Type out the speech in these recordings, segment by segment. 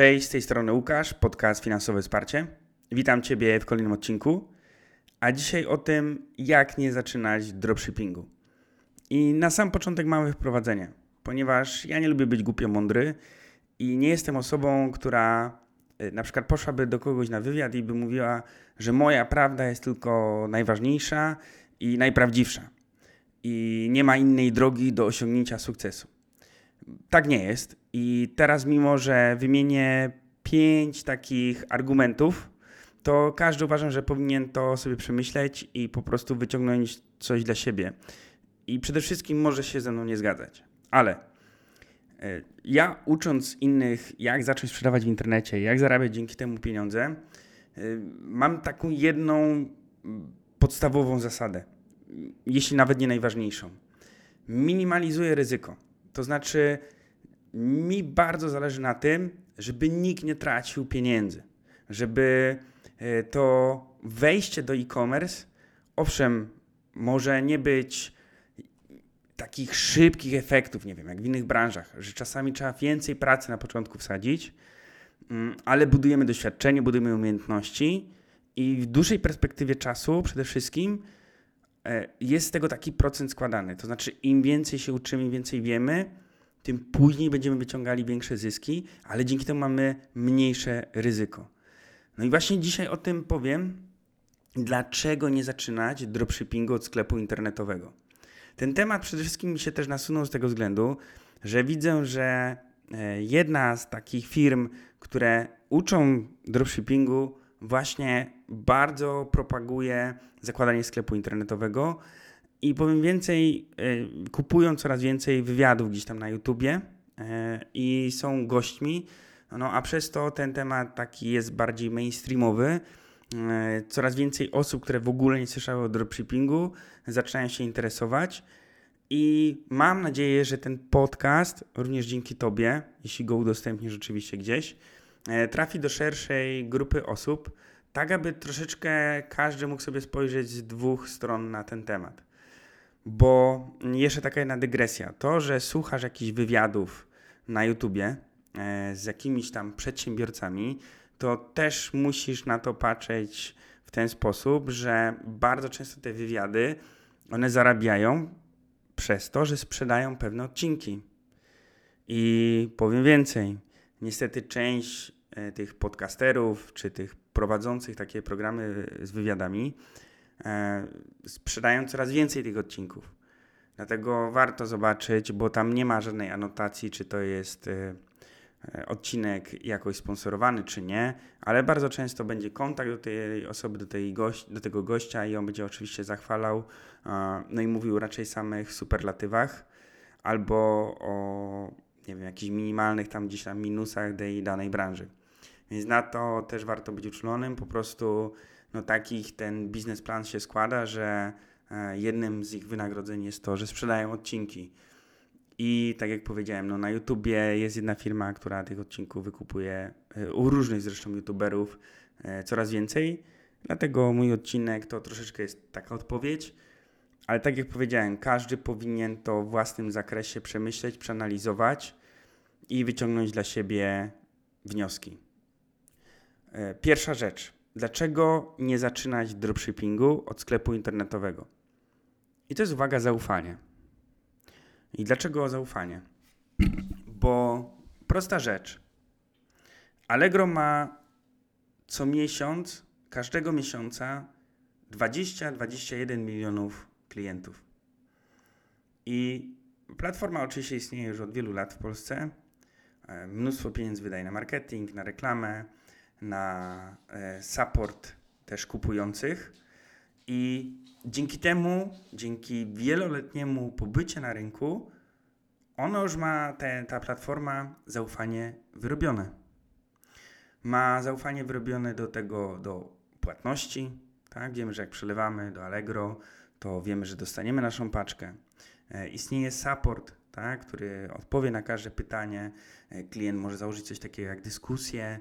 Cześć, z tej strony Łukasz, podcast Finansowe Wsparcie. Witam Ciebie w kolejnym odcinku, a dzisiaj o tym, jak nie zaczynać dropshippingu. I na sam początek mamy wprowadzenie, ponieważ ja nie lubię być głupio mądry i nie jestem osobą, która y, na przykład poszłaby do kogoś na wywiad i by mówiła, że moja prawda jest tylko najważniejsza i najprawdziwsza. I nie ma innej drogi do osiągnięcia sukcesu. Tak nie jest. I teraz, mimo że wymienię pięć takich argumentów, to każdy uważam, że powinien to sobie przemyśleć i po prostu wyciągnąć coś dla siebie. I przede wszystkim może się ze mną nie zgadzać. Ale e, ja ucząc innych, jak zacząć sprzedawać w internecie, jak zarabiać dzięki temu pieniądze, e, mam taką jedną podstawową zasadę, jeśli nawet nie najważniejszą. Minimalizuję ryzyko. To znaczy, mi bardzo zależy na tym, żeby nikt nie tracił pieniędzy, żeby e, to wejście do e-commerce, owszem, może nie być takich szybkich efektów, nie wiem, jak w innych branżach, że czasami trzeba więcej pracy na początku wsadzić, mm, ale budujemy doświadczenie, budujemy umiejętności i w dłuższej perspektywie czasu przede wszystkim jest z tego taki procent składany. To znaczy, im więcej się uczymy, im więcej wiemy, tym później będziemy wyciągali większe zyski, ale dzięki temu mamy mniejsze ryzyko. No i właśnie dzisiaj o tym powiem, dlaczego nie zaczynać dropshippingu od sklepu internetowego. Ten temat przede wszystkim mi się też nasunął z tego względu, że widzę, że e, jedna z takich firm, które uczą dropshippingu, właśnie bardzo propaguje zakładanie sklepu internetowego i powiem więcej, e, kupują coraz więcej wywiadów gdzieś tam na YouTubie e, i są gośćmi, no a przez to ten temat taki jest bardziej mainstreamowy. E, coraz więcej osób, które w ogóle nie słyszały o dropshippingu, zaczynają się interesować. I mam nadzieję, że ten podcast, również dzięki Tobie, jeśli go udostępnisz rzeczywiście gdzieś, trafi do szerszej grupy osób, tak aby troszeczkę każdy mógł sobie spojrzeć z dwóch stron na ten temat. Bo jeszcze taka jedna dygresja. To, że słuchasz jakichś wywiadów na YouTubie e, z jakimiś tam przedsiębiorcami, to też musisz na to patrzeć w ten sposób, że bardzo często te wywiady one zarabiają przez to, że sprzedają pewne odcinki. I powiem więcej. Niestety część e, tych podcasterów czy tych prowadzących takie programy z wywiadami E, sprzedają coraz więcej tych odcinków. Dlatego warto zobaczyć, bo tam nie ma żadnej anotacji, czy to jest e, odcinek jakoś sponsorowany, czy nie, ale bardzo często będzie kontakt do tej osoby, do, tej gość, do tego gościa i on będzie oczywiście zachwalał, no i mówił raczej samych superlatywach albo o nie wiem, jakichś minimalnych tam gdzieś tam minusach tej danej branży. Więc na to też warto być uczulonym, po prostu no takich ten biznesplan się składa, że e, jednym z ich wynagrodzeń jest to, że sprzedają odcinki. I tak jak powiedziałem, no na YouTubie jest jedna firma, która tych odcinków wykupuje e, u różnych zresztą YouTuberów e, coraz więcej. Dlatego mój odcinek to troszeczkę jest taka odpowiedź. Ale tak jak powiedziałem, każdy powinien to w własnym zakresie przemyśleć, przeanalizować i wyciągnąć dla siebie wnioski. Pierwsza rzecz. Dlaczego nie zaczynać dropshippingu od sklepu internetowego? I to jest uwaga zaufanie. I dlaczego zaufanie? Bo prosta rzecz. Allegro ma co miesiąc, każdego miesiąca 20-21 milionów klientów. I platforma oczywiście istnieje już od wielu lat w Polsce. E, mnóstwo pieniędzy wydaje na marketing, na reklamę, na e, support też kupujących i dzięki temu, dzięki wieloletniemu pobycie na rynku, ona już ma, te, ta platforma, zaufanie wyrobione. Ma zaufanie wyrobione do tego, do płatności, tak? Wiemy, że jak przelewamy do Allegro, to wiemy, że dostaniemy naszą paczkę. E, istnieje support, tak? który odpowie na każde pytanie. E, klient może założyć coś takiego jak dyskusję,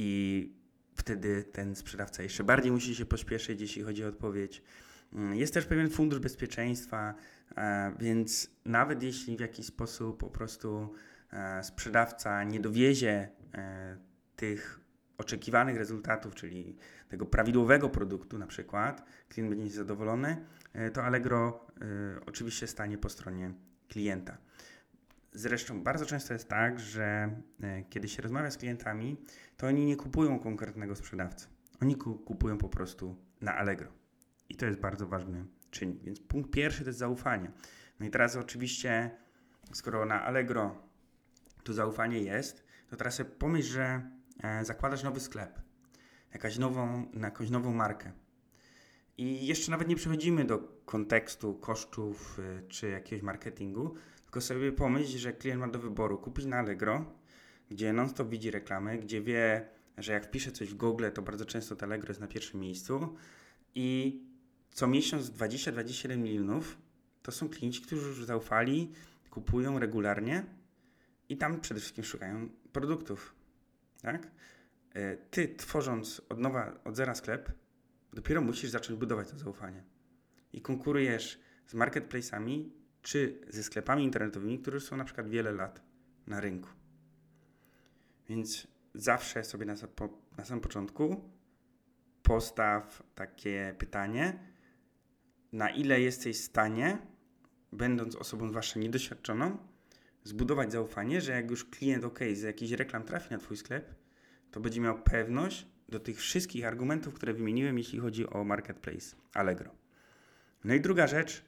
i wtedy ten sprzedawca jeszcze bardziej musi się pośpieszyć, jeśli chodzi o odpowiedź. Mm, jest też pewien fundusz bezpieczeństwa, e, więc nawet jeśli w jakiś sposób po prostu e, sprzedawca nie dowiezie tych oczekiwanych rezultatów, czyli tego prawidłowego produktu na przykład, klient będzie zadowolony, e, to Allegro oczywiście stanie po stronie klienta. Zresztą bardzo często jest tak, że y, kiedy się rozmawia z klientami, to oni nie kupują konkretnego sprzedawcy. Oni kupują po prostu na Allegro. I to jest bardzo ważny czynnik. Więc punkt pierwszy to jest zaufanie. No i teraz oczywiście, skoro na Allegro to zaufanie jest, to teraz sobie pomyśl, że e, zakładasz nowy sklep, jakaś nową, jakąś nową markę. I jeszcze nawet nie przechodzimy do kontekstu kosztów y, czy jakiegoś marketingu, tylko sobie pomyśl, że klient ma do wyboru kupić na Allegro, gdzie non-stop widzi reklamy, gdzie wie, że jak wpisze coś w Google, to bardzo często to Allegro jest na pierwszym miejscu i co miesiąc 20-27 milionów to są klienci, którzy już zaufali, kupują regularnie i tam przede wszystkim szukają produktów. Tak? E, ty, tworząc od nowa, od zera sklep, dopiero musisz zacząć budować to zaufanie. I konkurujesz z marketplace'ami czy ze sklepami internetowymi, które są na przykład wiele lat na rynku. Więc zawsze sobie na, na samym początku postaw takie pytanie, na ile jesteś w stanie, będąc osobą zwłaszcza niedoświadczoną, zbudować zaufanie, że jak już klient ok, z jakichś reklam trafi na Twój sklep, to będzie miał pewność do tych wszystkich argumentów, które wymieniłem, jeśli chodzi o marketplace Allegro. No i druga rzecz,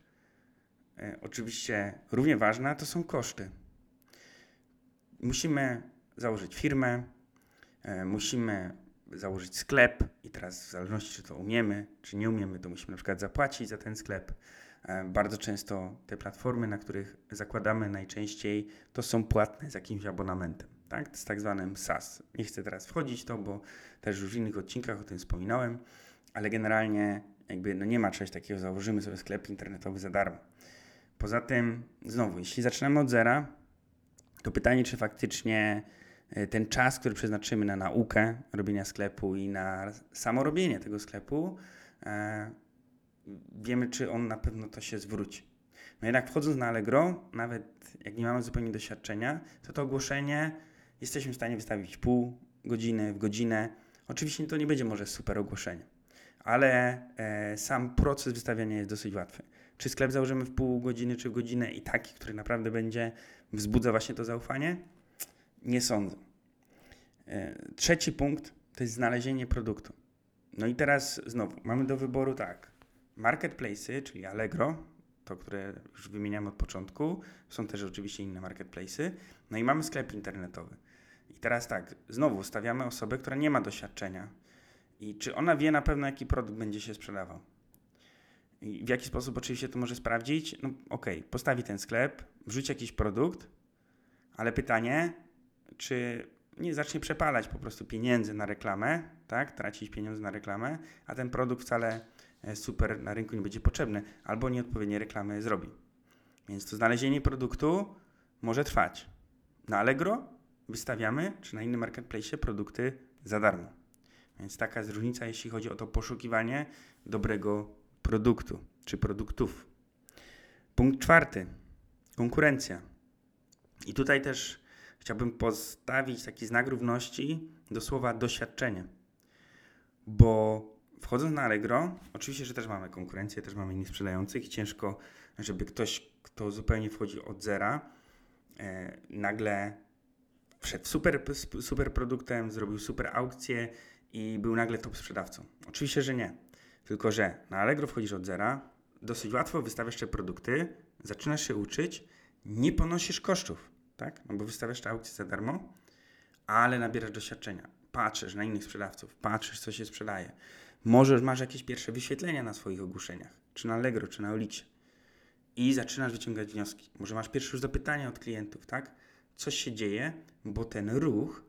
oczywiście równie ważna, to są koszty. Musimy założyć firmę, e, musimy założyć sklep i teraz w zależności czy to umiemy, czy nie umiemy, to musimy na przykład zapłacić za ten sklep. E, bardzo często te platformy, na których zakładamy najczęściej, to są płatne z jakimś abonamentem, tak? Z tak zwanym SaaS. Nie chcę teraz wchodzić w to, bo też już w innych odcinkach o tym wspominałem, ale generalnie jakby no nie ma czegoś takiego, założymy sobie sklep internetowy za darmo. Poza tym, znowu, jeśli zaczynamy od zera, to pytanie, czy faktycznie e, ten czas, który przeznaczymy na naukę robienia sklepu i na samo robienie tego sklepu, e, wiemy, czy on na pewno to się zwróci. No jednak wchodząc na Allegro, nawet jak nie mamy zupełnie doświadczenia, to to ogłoszenie jesteśmy w stanie wystawić pół godziny, w godzinę. Oczywiście to nie będzie może super ogłoszenie, ale e, sam proces wystawiania jest dosyć łatwy. Czy sklep założymy w pół godziny, czy w godzinę i taki, który naprawdę będzie wzbudza właśnie to zaufanie? Nie sądzę. E, trzeci punkt to jest znalezienie produktu. No i teraz znowu mamy do wyboru tak. Marketplace'y, czyli Allegro, to które już wymieniamy od początku, są też oczywiście inne marketplace'y. No i mamy sklep internetowy. I teraz tak, znowu stawiamy osobę, która nie ma doświadczenia. I czy ona wie na pewno, jaki produkt będzie się sprzedawał? W jaki sposób oczywiście to może sprawdzić? No okej, okay, postawi ten sklep, wrzuci jakiś produkt, ale pytanie, czy nie zacznie przepalać po prostu pieniędzy na reklamę, tak? Tracić pieniądze na reklamę, a ten produkt wcale e, super na rynku nie będzie potrzebny, albo nieodpowiednie reklamy zrobi. Więc to znalezienie produktu może trwać. Na Allegro wystawiamy, czy na innym marketplace produkty za darmo. Więc taka jest różnica, jeśli chodzi o to poszukiwanie dobrego produktu czy produktów. Punkt czwarty. Konkurencja. I tutaj też chciałbym postawić taki znak równości do słowa doświadczenie. Bo wchodząc na Allegro, oczywiście, że też mamy konkurencję, też mamy innych sprzedających i ciężko, żeby ktoś, kto zupełnie wchodzi od zera, e, nagle wszedł super, super produktem, zrobił super aukcję i był nagle top sprzedawcą. Oczywiście, że nie. Tylko, że na Allegro wchodzisz od zera, dosyć łatwo wystawiasz te produkty, zaczynasz się uczyć, nie ponosisz kosztów, tak? No bo wystawiasz te aukcje za darmo, ale nabierasz doświadczenia. Patrzysz na innych sprzedawców, patrzysz, co się sprzedaje. Może masz jakieś pierwsze wyświetlenia na swoich ogłoszeniach, czy na Allegro, czy na Olixie. I zaczynasz wyciągać wnioski. Może masz pierwsze już zapytania od klientów, tak? Coś się dzieje, bo ten ruch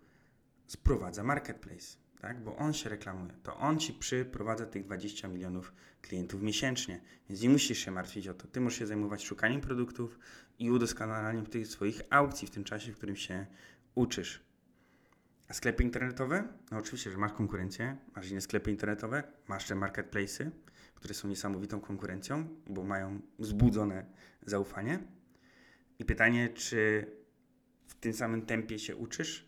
sprowadza marketplace tak? bo on się reklamuje. To on ci przyprowadza tych 20 milionów klientów miesięcznie, więc nie musisz się martwić o to. Ty musisz się zajmować szukaniem produktów i udoskonalaniem tych swoich aukcji w tym czasie, w którym się uczysz. A sklepy internetowe? No oczywiście, że masz konkurencję, masz inne sklepy internetowe, masz te marketplace'y, które są niesamowitą konkurencją, bo mają wzbudzone zaufanie. I pytanie, czy w tym samym tempie się uczysz,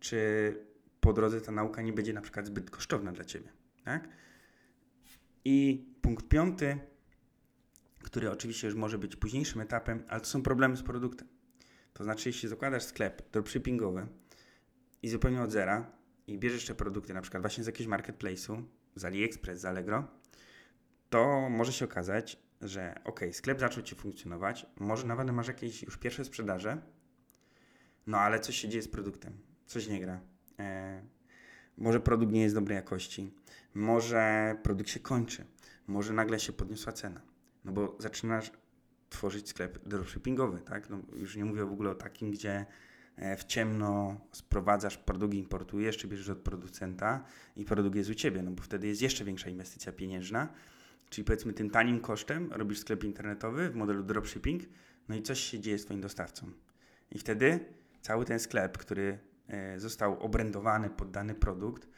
czy po drodze ta nauka nie będzie na przykład zbyt kosztowna dla ciebie. Tak? I punkt piąty, który oczywiście już może być późniejszym etapem, ale to są problemy z produktem. To znaczy, jeśli zakładasz sklep dropshippingowy i zupełnie od zera i bierzesz te produkty na przykład właśnie z jakiegoś marketplace'u, z AliExpress, z Allegro, to może się okazać, że ok, sklep zaczął Ci funkcjonować, może nawet masz jakieś już pierwsze sprzedaże, no ale coś się dzieje z produktem, coś nie gra. E, może produkt nie jest dobrej jakości, może produkt się kończy, może nagle się podniosła cena, no bo zaczynasz tworzyć sklep dropshippingowy, tak? No, już nie mówię w ogóle o takim, gdzie e, w ciemno sprowadzasz produkt, importujesz, czy bierzesz od producenta i produkt jest u Ciebie, no bo wtedy jest jeszcze większa inwestycja pieniężna, czyli powiedzmy tym tanim kosztem robisz sklep internetowy w modelu dropshipping, no i coś się dzieje z Twoim dostawcą. I wtedy cały ten sklep, który został obrędowany pod dany produkt,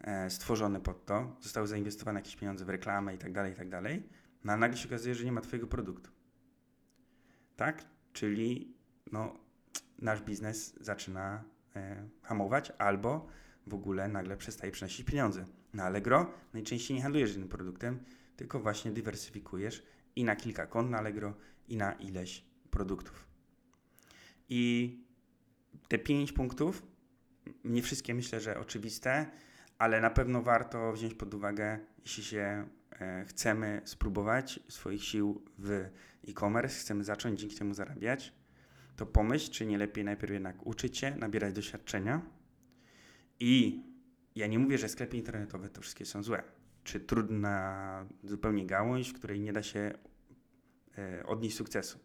e, stworzony pod to, zostały zainwestowane jakieś pieniądze w reklamę i tak dalej, i tak dalej, no a nagle się okazuje, że nie ma Twojego produktu. Tak? Czyli no, nasz biznes zaczyna e, hamować albo w ogóle nagle przestaje przynosić pieniądze. Na Allegro najczęściej nie handlujesz jednym produktem, tylko właśnie dywersyfikujesz i na kilka kont na Allegro i na ileś produktów. I te pięć punktów, nie wszystkie myślę, że oczywiste, ale na pewno warto wziąć pod uwagę, jeśli się e, chcemy spróbować swoich sił w e-commerce, chcemy zacząć dzięki temu zarabiać, to pomyśl, czy nie lepiej najpierw jednak uczyć się, nabierać doświadczenia. I ja nie mówię, że sklepy internetowe to wszystkie są złe, czy trudna zupełnie gałąź, w której nie da się e, odnieść sukcesu.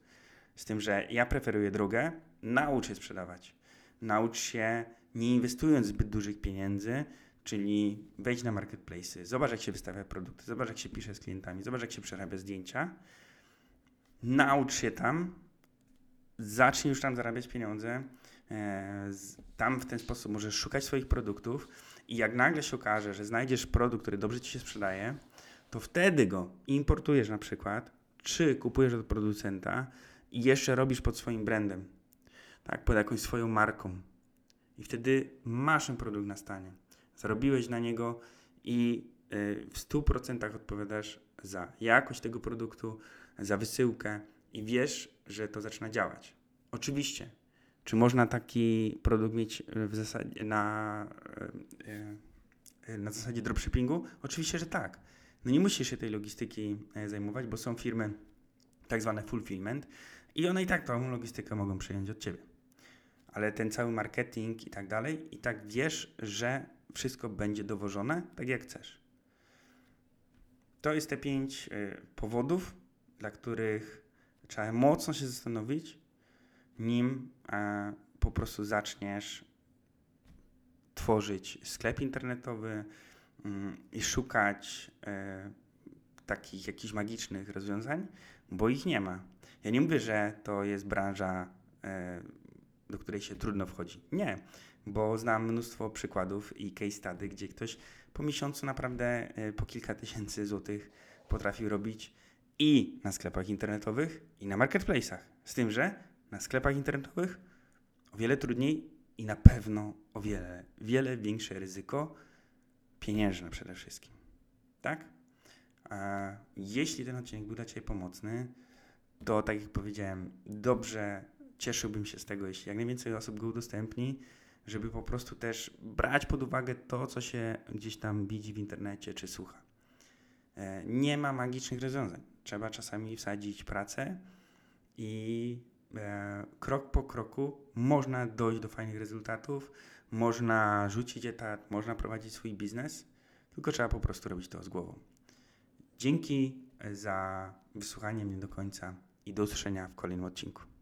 Z tym, że ja preferuję drogę, naucz się sprzedawać. Naucz się, nie inwestując zbyt dużych pieniędzy, czyli wejdź na marketplace, zobacz jak się wystawia produkty, zobacz jak się pisze z klientami, zobacz jak się przerabia zdjęcia. Naucz się tam, zacznij już tam zarabiać pieniądze. E, tam w ten sposób możesz szukać swoich produktów i jak nagle się okaże, że znajdziesz produkt, który dobrze ci się sprzedaje, to wtedy go importujesz na przykład, czy kupujesz od producenta i jeszcze robisz pod swoim brandem, tak, pod jakąś swoją marką. I wtedy masz ten produkt na stanie. Zarobiłeś na niego i y, w 100% odpowiadasz za jakość tego produktu, za wysyłkę i wiesz, że to zaczyna działać. Oczywiście, czy można taki produkt mieć w zasadzie na, y, y, na zasadzie dropshippingu? Oczywiście, że tak. No nie musisz się tej logistyki zajmować, bo są firmy tak zwane fulfillment i one i tak tą logistykę mogą przejąć od Ciebie. Ale ten cały marketing i tak dalej, i tak wiesz, że wszystko będzie dowożone tak jak chcesz. To jest te pięć y, powodów, dla których trzeba mocno się zastanowić, nim e, po prostu zaczniesz tworzyć sklep internetowy mm, i szukać e, takich jakichś magicznych rozwiązań, bo ich nie ma. Ja nie mówię, że to jest branża, e, do której się trudno wchodzi. Nie, bo znam mnóstwo przykładów i case study, gdzie ktoś po miesiącu naprawdę e, po kilka tysięcy złotych potrafił robić i na sklepach internetowych, i na marketplace'ach. Z tym, że na sklepach internetowych o wiele trudniej i na pewno o wiele, wiele większe ryzyko pieniężne przede wszystkim. Tak? A jeśli ten odcinek był dla Ciebie pomocny, to tak jak powiedziałem, dobrze cieszyłbym się z tego, jeśli jak najwięcej osób go udostępni, żeby po prostu też brać pod uwagę to, co się gdzieś tam widzi w internecie czy słucha. E, nie ma magicznych rozwiązań. Trzeba czasami wsadzić pracę i e, krok po kroku można dojść do fajnych rezultatów, można rzucić etat, można prowadzić swój biznes, tylko trzeba po prostu robić to z głową. Dzięki za wysłuchanie mnie do końca i do usłyszenia w kolejnym odcinku.